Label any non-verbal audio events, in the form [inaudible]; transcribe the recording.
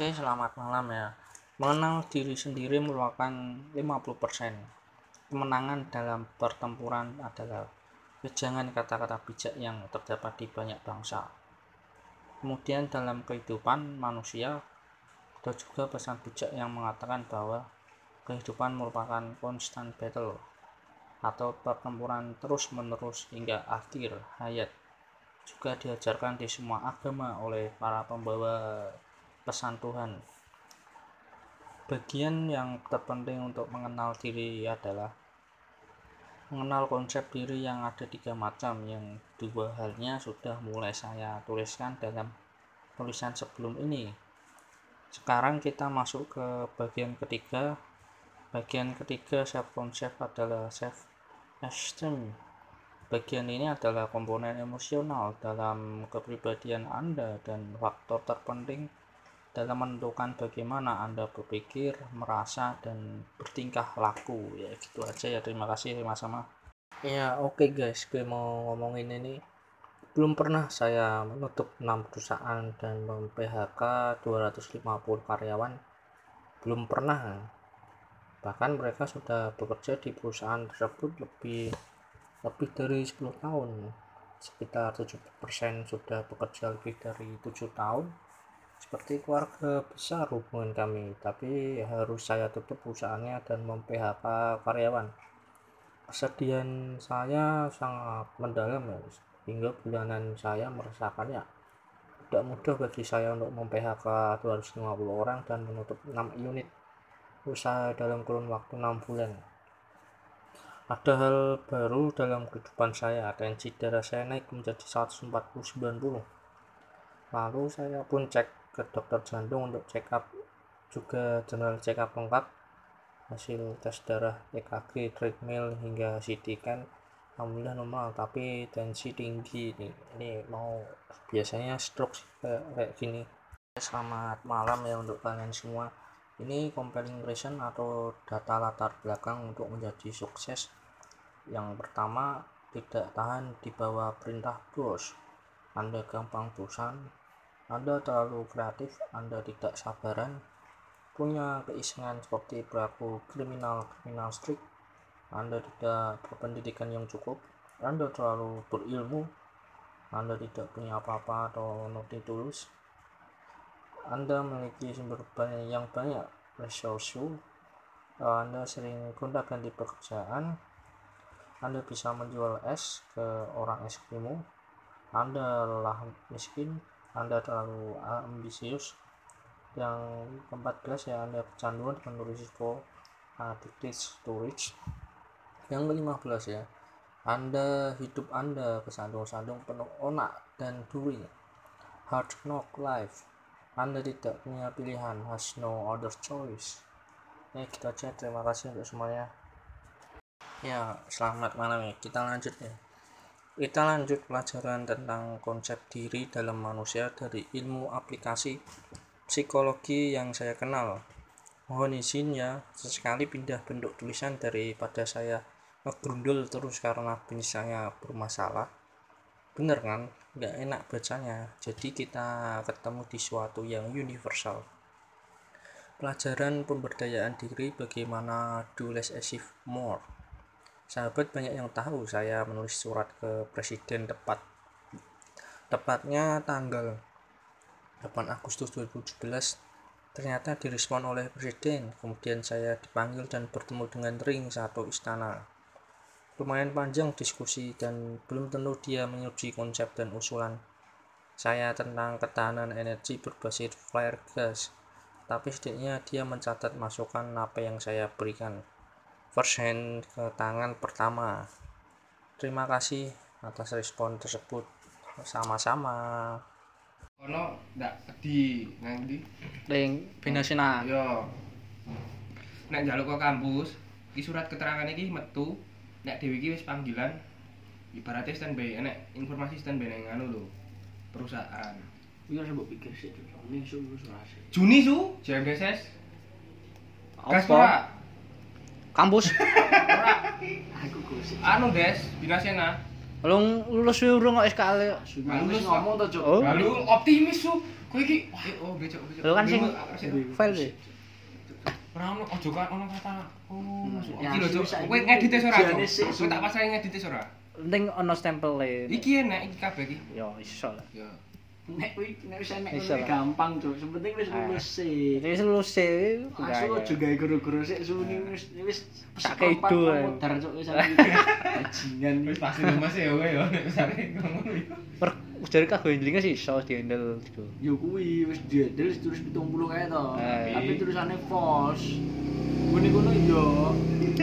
Oke, selamat malam ya. Mengenal diri sendiri merupakan 50%. Kemenangan dalam pertempuran adalah wejangan kata-kata bijak yang terdapat di banyak bangsa. Kemudian dalam kehidupan manusia, ada juga pesan bijak yang mengatakan bahwa kehidupan merupakan constant battle atau pertempuran terus-menerus hingga akhir hayat. Juga diajarkan di semua agama oleh para pembawa pesan Tuhan. Bagian yang terpenting untuk mengenal diri adalah mengenal konsep diri yang ada tiga macam yang dua halnya sudah mulai saya tuliskan dalam tulisan sebelum ini. Sekarang kita masuk ke bagian ketiga. Bagian ketiga self concept adalah self esteem bagian ini adalah komponen emosional dalam kepribadian Anda dan faktor terpenting dalam menentukan bagaimana Anda berpikir, merasa, dan bertingkah laku. Ya gitu aja ya. Terima kasih sama-sama. Ya oke okay guys, gue mau ngomongin ini. Belum pernah saya menutup 6 perusahaan dan mem-PHK 250 karyawan. Belum pernah. Bahkan mereka sudah bekerja di perusahaan tersebut lebih lebih dari 10 tahun. Sekitar 70% sudah bekerja lebih dari 7 tahun seperti keluarga besar hubungan kami tapi harus saya tutup perusahaannya dan mem-PHK karyawan. Kesedihan saya sangat mendalam ya hingga bulanan saya merasakannya tidak mudah bagi saya untuk mem-PHK 250 orang dan menutup 6 unit usaha dalam kurun waktu 6 bulan. Ada hal baru dalam kehidupan saya tensi darah saya naik menjadi 140 90 lalu saya pun cek ke dokter jantung untuk check up juga general check up lengkap hasil tes darah EKG treadmill hingga CT scan. Alhamdulillah normal tapi tensi tinggi nih ini mau biasanya stroke kayak, kayak gini. Selamat malam ya untuk kalian semua. Ini compelling reason atau data latar belakang untuk menjadi sukses. Yang pertama tidak tahan di bawah perintah bos. Anda gampang bosan anda terlalu kreatif, Anda tidak sabaran, punya keisengan seperti pelaku kriminal-kriminal strik, Anda tidak berpendidikan yang cukup, Anda terlalu berilmu, Anda tidak punya apa-apa atau noti tulus, Anda memiliki sumber banyak yang banyak resource, Anda sering gonta-ganti pekerjaan, Anda bisa menjual es ke orang Eskimo, Anda lelah miskin, anda terlalu ambisius. Yang ke-14 ya Anda kecanduan dengan risiko addicted storage. Yang ke-15 ya Anda hidup Anda kesandung-sandung penuh onak dan duri hard knock life. Anda tidak punya pilihan has no other choice. Ya kita aja terima kasih untuk semuanya. Ya selamat malam ya. Kita lanjut ya kita lanjut pelajaran tentang konsep diri dalam manusia dari ilmu aplikasi psikologi yang saya kenal. Mohon izin ya, sesekali pindah bentuk tulisan daripada saya ngegrundul terus karena bin saya bermasalah. Bener kan? Nggak enak bacanya. Jadi kita ketemu di suatu yang universal. Pelajaran pemberdayaan diri bagaimana do less achieve more sahabat banyak yang tahu saya menulis surat ke presiden tepat tepatnya tanggal 8 Agustus 2017 ternyata direspon oleh presiden kemudian saya dipanggil dan bertemu dengan ring satu istana. Lumayan panjang diskusi dan belum tentu dia menyetujui konsep dan usulan. Saya tentang ketahanan energi berbasis flare gas tapi setidaknya dia mencatat masukan apa yang saya berikan first hand ke tangan pertama. Terima kasih atas respon tersebut. Sama-sama. Ono ndak di nang ndi? Ning binasina yo. Nek njaluk ke kampus iki surat keterangan iki metu nek dhewe iki wis panggilan ibaratnya standby nek informasi standby nang anu lho perusahaan. Iya, saya pikir sih, Juni su, Juni su, JMDSS. Gas ora? Kampus. Anu, Des, Binasena. lu lulus urung kok sekali Sudah ngomong tuh, Cuk. Oh. Lalu optimis su. Kowe iki wah oh becok becok. Lho kan sing file sih. ora ono ojo kan ono kata oh. Ya, Iki lho, Cuk. Kowe ngedit ora, Cuk? Kowe tak pasang ngedit ora? Penting ono stempel Iki enak iki kabeh iki. Yo iso lah. Ya. Nek kuwi nek wis enek lah. gampang, Cuk. Sing penting wis Ah. lulus sih. Jadi lulus sih. Aja gawe guru-guru sik suni wis wis Tak keido, ae. Modar Cuk wis. [laughs] Bajingan Wis pasti lemes ya kowe ya nek misale ngomong iki. Per jare kabeh handlinge sih iso dihandle gitu. Yo kuwi wis wis terus 70 kae to. Ah, Tapi iya. tulisannya false. Ngene kono yo